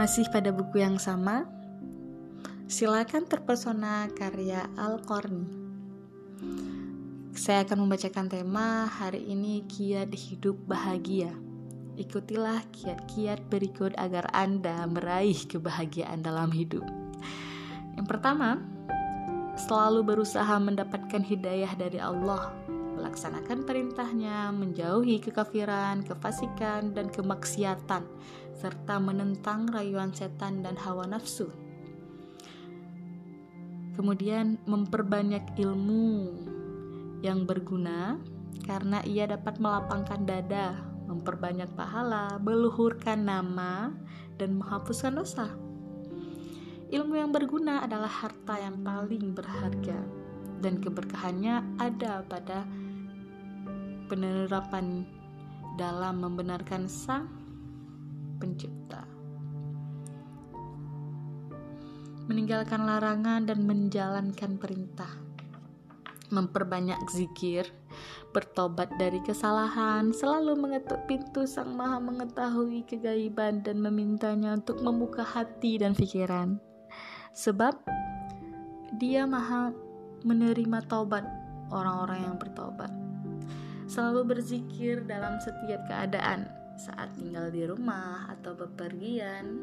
Masih pada buku yang sama, silakan terpesona karya Al-Qarni. Saya akan membacakan tema hari ini kiat hidup bahagia. Ikutilah kiat-kiat berikut agar Anda meraih kebahagiaan dalam hidup. Yang pertama, selalu berusaha mendapatkan hidayah dari Allah, melaksanakan perintahnya, menjauhi kekafiran, kefasikan, dan kemaksiatan, serta menentang rayuan setan dan hawa nafsu. Kemudian memperbanyak ilmu yang berguna karena ia dapat melapangkan dada, memperbanyak pahala, meluhurkan nama, dan menghapuskan dosa. Ilmu yang berguna adalah harta yang paling berharga dan keberkahannya ada pada penerapan dalam membenarkan Sang Pencipta. Meninggalkan larangan dan menjalankan perintah. Memperbanyak zikir, bertobat dari kesalahan, selalu mengetuk pintu Sang Maha Mengetahui kegaiban dan memintanya untuk membuka hati dan pikiran sebab dia maha menerima taubat orang-orang yang bertobat. Selalu berzikir dalam setiap keadaan, saat tinggal di rumah atau bepergian,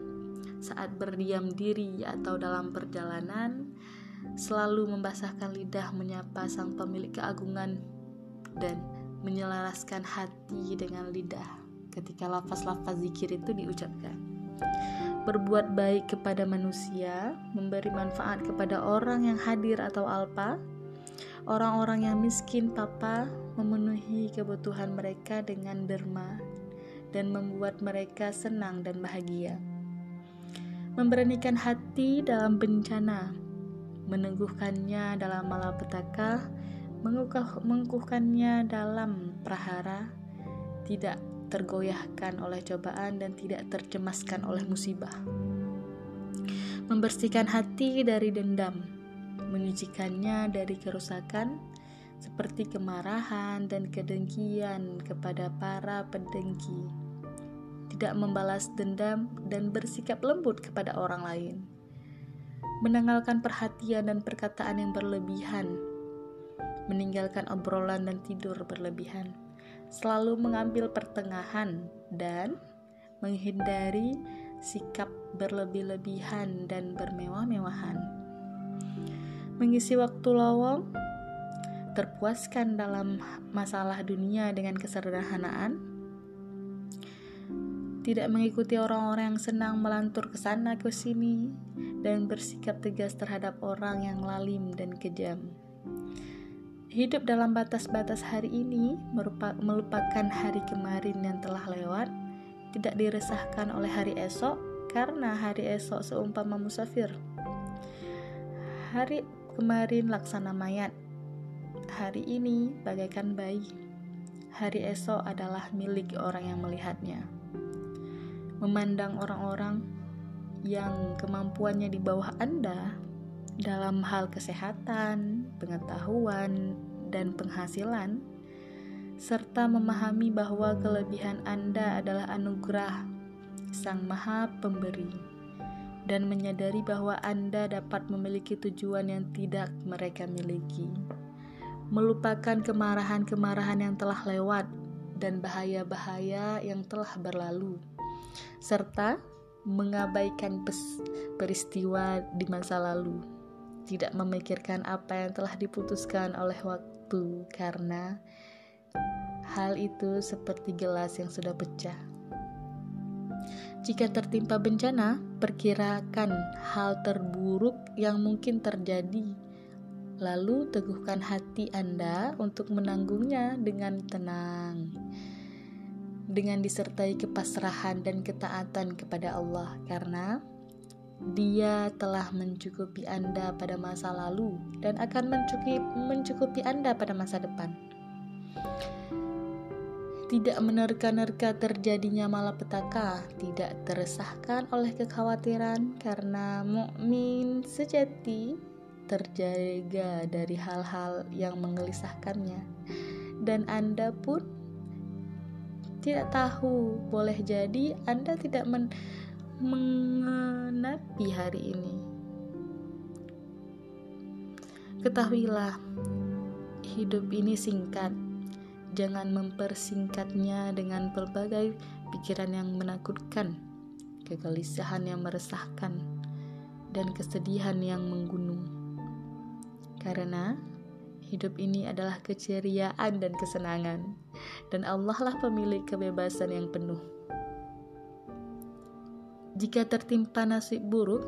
saat berdiam diri atau dalam perjalanan, selalu membasahkan lidah menyapa sang pemilik keagungan dan menyelaraskan hati dengan lidah. Ketika lafaz-lafaz zikir itu diucapkan berbuat baik kepada manusia, memberi manfaat kepada orang yang hadir atau alpa, orang-orang yang miskin papa, memenuhi kebutuhan mereka dengan derma, dan membuat mereka senang dan bahagia. Memberanikan hati dalam bencana, meneguhkannya dalam malapetaka, mengukuhkannya dalam prahara, tidak tergoyahkan oleh cobaan dan tidak tercemaskan oleh musibah. Membersihkan hati dari dendam, menyucikannya dari kerusakan seperti kemarahan dan kedengkian kepada para pendengki. Tidak membalas dendam dan bersikap lembut kepada orang lain. Menanggalkan perhatian dan perkataan yang berlebihan. Meninggalkan obrolan dan tidur berlebihan selalu mengambil pertengahan dan menghindari sikap berlebih-lebihan dan bermewah-mewahan. Mengisi waktu lowong, terpuaskan dalam masalah dunia dengan kesederhanaan, tidak mengikuti orang-orang yang senang melantur ke sana ke sini, dan bersikap tegas terhadap orang yang lalim dan kejam. Hidup dalam batas-batas hari ini melupakan hari kemarin yang telah lewat, tidak diresahkan oleh hari esok karena hari esok seumpama musafir. Hari kemarin laksana mayat, hari ini bagaikan bayi. Hari esok adalah milik orang yang melihatnya. Memandang orang-orang yang kemampuannya di bawah Anda dalam hal kesehatan, pengetahuan, dan penghasilan, serta memahami bahwa kelebihan Anda adalah anugerah Sang Maha Pemberi, dan menyadari bahwa Anda dapat memiliki tujuan yang tidak mereka miliki, melupakan kemarahan-kemarahan yang telah lewat dan bahaya-bahaya yang telah berlalu, serta mengabaikan peristiwa di masa lalu, tidak memikirkan apa yang telah diputuskan oleh waktu karena hal itu seperti gelas yang sudah pecah. Jika tertimpa bencana, perkirakan hal terburuk yang mungkin terjadi. Lalu teguhkan hati Anda untuk menanggungnya dengan tenang. Dengan disertai kepasrahan dan ketaatan kepada Allah karena dia telah mencukupi Anda pada masa lalu dan akan mencukupi, mencukupi Anda pada masa depan. Tidak menerka-nerka terjadinya malapetaka, tidak teresahkan oleh kekhawatiran karena mukmin sejati terjaga dari hal-hal yang menggelisahkannya. Dan Anda pun tidak tahu, boleh jadi Anda tidak men mengenapi hari ini. Ketahuilah, hidup ini singkat. Jangan mempersingkatnya dengan berbagai pikiran yang menakutkan, kegelisahan yang meresahkan, dan kesedihan yang menggunung. Karena hidup ini adalah keceriaan dan kesenangan, dan Allah lah pemilik kebebasan yang penuh. Jika tertimpa nasib buruk,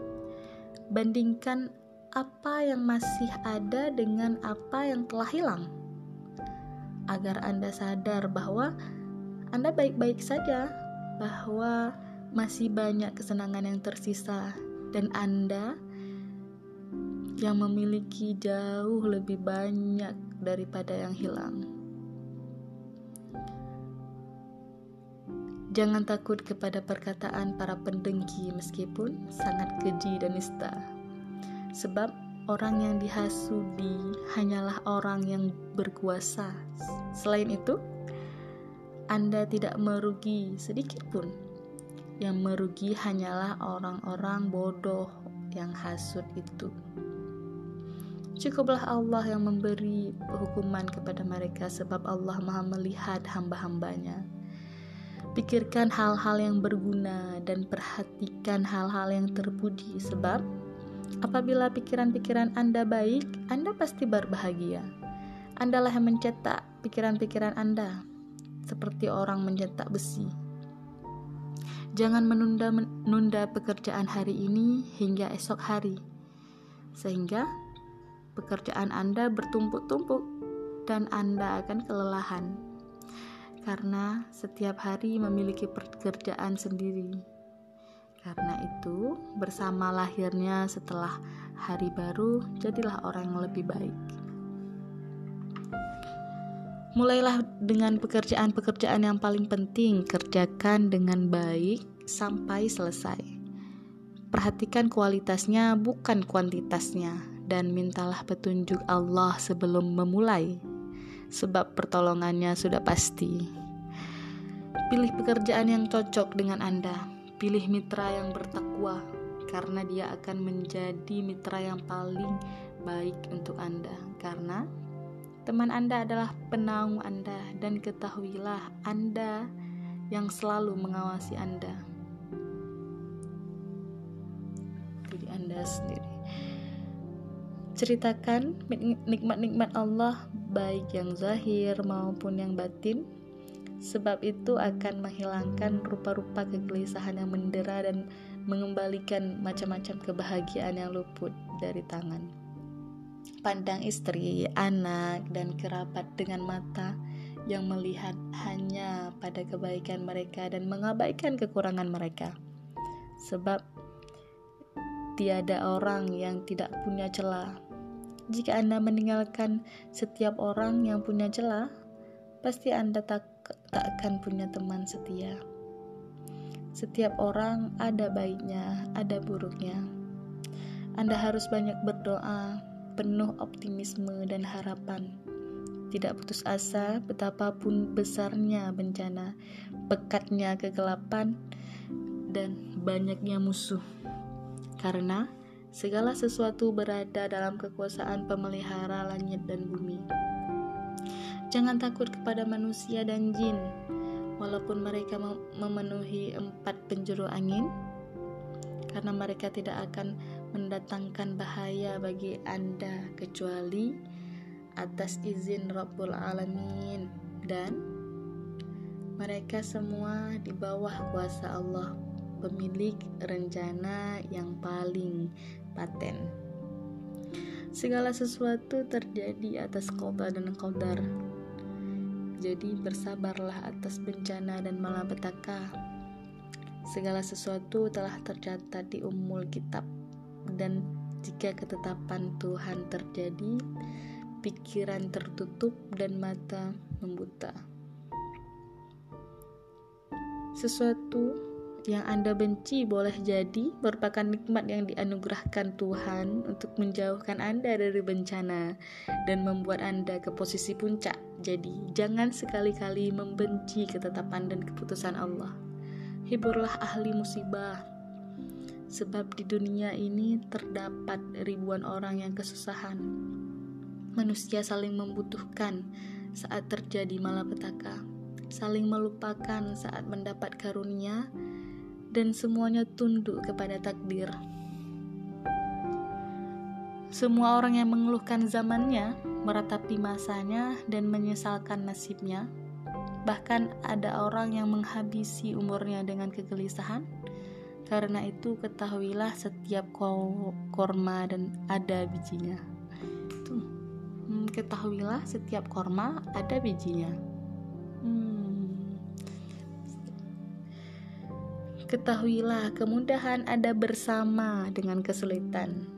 bandingkan apa yang masih ada dengan apa yang telah hilang, agar Anda sadar bahwa Anda baik-baik saja, bahwa masih banyak kesenangan yang tersisa, dan Anda yang memiliki jauh lebih banyak daripada yang hilang. Jangan takut kepada perkataan para pendengki meskipun sangat keji dan nista sebab orang yang dihasudi hanyalah orang yang berkuasa. Selain itu, Anda tidak merugi sedikit pun. Yang merugi hanyalah orang-orang bodoh yang hasut itu. Cukuplah Allah yang memberi hukuman kepada mereka sebab Allah maha melihat hamba-hambanya. Pikirkan hal-hal yang berguna dan perhatikan hal-hal yang terpuji sebab Apabila pikiran-pikiran Anda baik, Anda pasti berbahagia. Andalah yang mencetak pikiran-pikiran Anda, seperti orang mencetak besi. Jangan menunda-nunda pekerjaan hari ini hingga esok hari, sehingga pekerjaan Anda bertumpuk-tumpuk dan Anda akan kelelahan. Karena setiap hari memiliki pekerjaan sendiri. Karena itu, bersama lahirnya setelah hari baru, jadilah orang yang lebih baik. Mulailah dengan pekerjaan-pekerjaan yang paling penting, kerjakan dengan baik sampai selesai. Perhatikan kualitasnya, bukan kuantitasnya, dan mintalah petunjuk Allah sebelum memulai, sebab pertolongannya sudah pasti. Pilih pekerjaan yang cocok dengan Anda Pilih mitra yang bertakwa, karena dia akan menjadi mitra yang paling baik untuk Anda. Karena teman Anda adalah penaung Anda, dan ketahuilah Anda yang selalu mengawasi Anda. Jadi Anda sendiri. Ceritakan nikmat-nikmat Allah, baik yang zahir maupun yang batin, sebab itu akan menghilangkan rupa-rupa kegelisahan yang mendera dan mengembalikan macam-macam kebahagiaan yang luput dari tangan. Pandang istri, anak, dan kerabat dengan mata yang melihat hanya pada kebaikan mereka dan mengabaikan kekurangan mereka. Sebab tiada orang yang tidak punya celah. Jika Anda meninggalkan setiap orang yang punya celah, pasti Anda tak, tak akan punya teman setia. Setiap orang ada baiknya, ada buruknya. Anda harus banyak berdoa, penuh optimisme dan harapan. Tidak putus asa betapapun besarnya bencana, pekatnya kegelapan, dan banyaknya musuh. Karena segala sesuatu berada dalam kekuasaan pemelihara langit dan bumi. Jangan takut kepada manusia dan jin, walaupun mereka memenuhi empat penjuru angin, karena mereka tidak akan mendatangkan bahaya bagi Anda kecuali atas izin Rabbul Alamin. Dan mereka semua di bawah kuasa Allah pemilik rencana yang paling paten. Segala sesuatu terjadi atas kota dan qadar jadi bersabarlah atas bencana dan malapetaka. Segala sesuatu telah tercatat di umul kitab dan jika ketetapan Tuhan terjadi, pikiran tertutup dan mata membuta. Sesuatu yang Anda benci boleh jadi merupakan nikmat yang dianugerahkan Tuhan untuk menjauhkan Anda dari bencana dan membuat Anda ke posisi puncak. Jadi, jangan sekali-kali membenci ketetapan dan keputusan Allah. Hiburlah ahli musibah, sebab di dunia ini terdapat ribuan orang yang kesusahan. Manusia saling membutuhkan saat terjadi malapetaka, saling melupakan saat mendapat karunia, dan semuanya tunduk kepada takdir. Semua orang yang mengeluhkan zamannya, meratapi masanya, dan menyesalkan nasibnya, bahkan ada orang yang menghabisi umurnya dengan kegelisahan karena itu ketahuilah setiap korma dan ada bijinya. Tuh, hmm, ketahuilah setiap korma ada bijinya. Hmm. Ketahuilah kemudahan ada bersama dengan kesulitan.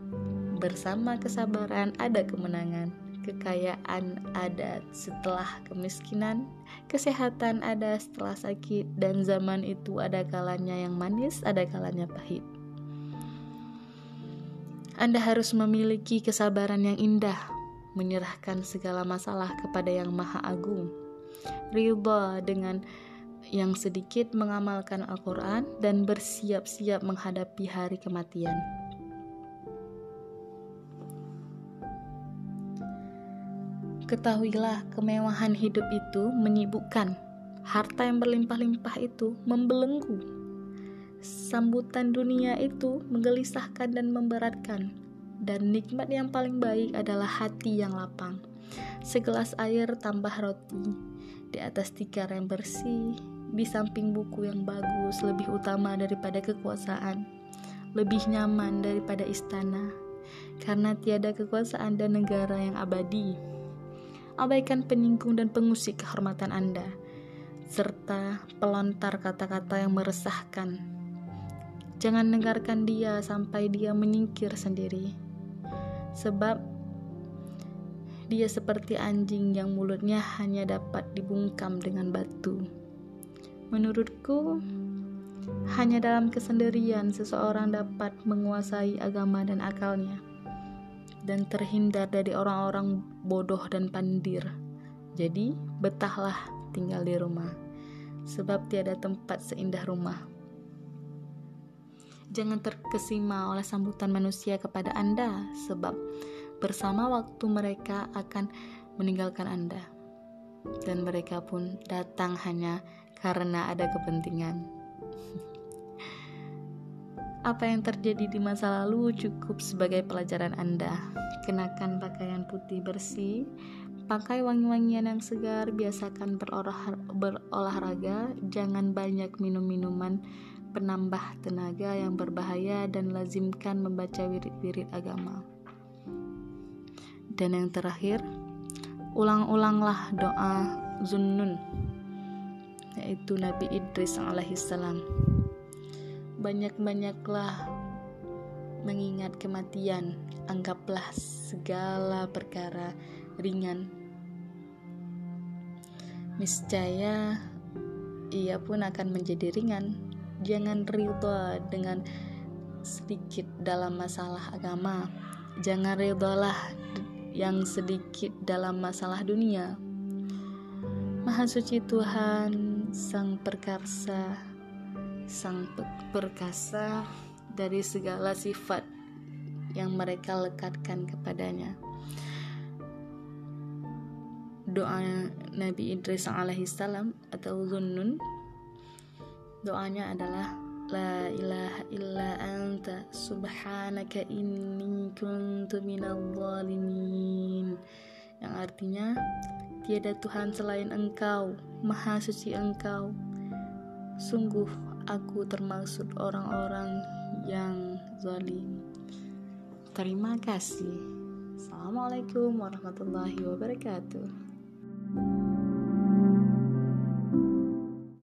Bersama kesabaran ada kemenangan. Kekayaan ada setelah kemiskinan, kesehatan ada setelah sakit, dan zaman itu ada kalanya yang manis, ada kalanya pahit. Anda harus memiliki kesabaran yang indah, menyerahkan segala masalah kepada Yang Maha Agung, ridha dengan yang sedikit mengamalkan Al-Quran, dan bersiap-siap menghadapi hari kematian. Ketahuilah, kemewahan hidup itu menyibukkan. Harta yang berlimpah-limpah itu membelenggu. Sambutan dunia itu menggelisahkan dan memberatkan. Dan nikmat yang paling baik adalah hati yang lapang. Segelas air tambah roti, di atas tikar yang bersih, di samping buku yang bagus lebih utama daripada kekuasaan, lebih nyaman daripada istana, karena tiada kekuasaan dan negara yang abadi abaikan penyinggung dan pengusik kehormatan Anda, serta pelontar kata-kata yang meresahkan. Jangan dengarkan dia sampai dia menyingkir sendiri, sebab dia seperti anjing yang mulutnya hanya dapat dibungkam dengan batu. Menurutku, hanya dalam kesendirian seseorang dapat menguasai agama dan akalnya dan terhindar dari orang-orang bodoh dan pandir. Jadi, betahlah tinggal di rumah, sebab tiada tempat seindah rumah. Jangan terkesima oleh sambutan manusia kepada Anda, sebab bersama waktu mereka akan meninggalkan Anda, dan mereka pun datang hanya karena ada kepentingan. Apa yang terjadi di masa lalu cukup sebagai pelajaran Anda. Kenakan pakaian putih bersih, pakai wangi-wangian yang segar, biasakan berolahraga, jangan banyak minum minuman penambah tenaga yang berbahaya dan lazimkan membaca wirid-wirid agama. Dan yang terakhir, ulang-ulanglah doa Zunnun yaitu Nabi Idris alaihissalam banyak-banyaklah mengingat kematian, anggaplah segala perkara ringan. Niscaya ia pun akan menjadi ringan. Jangan ridho dengan sedikit dalam masalah agama. Jangan ridholah yang sedikit dalam masalah dunia. Maha suci Tuhan, Sang Perkasa, sang perkasa dari segala sifat yang mereka lekatkan kepadanya. Doa Nabi Idris alaihissalam atau Zunnun doanya adalah La ilaha illa subhanaka inni kuntu minal zalimin yang artinya tiada Tuhan selain engkau maha suci engkau sungguh aku termasuk orang-orang yang zalim. Terima kasih. Assalamualaikum warahmatullahi wabarakatuh.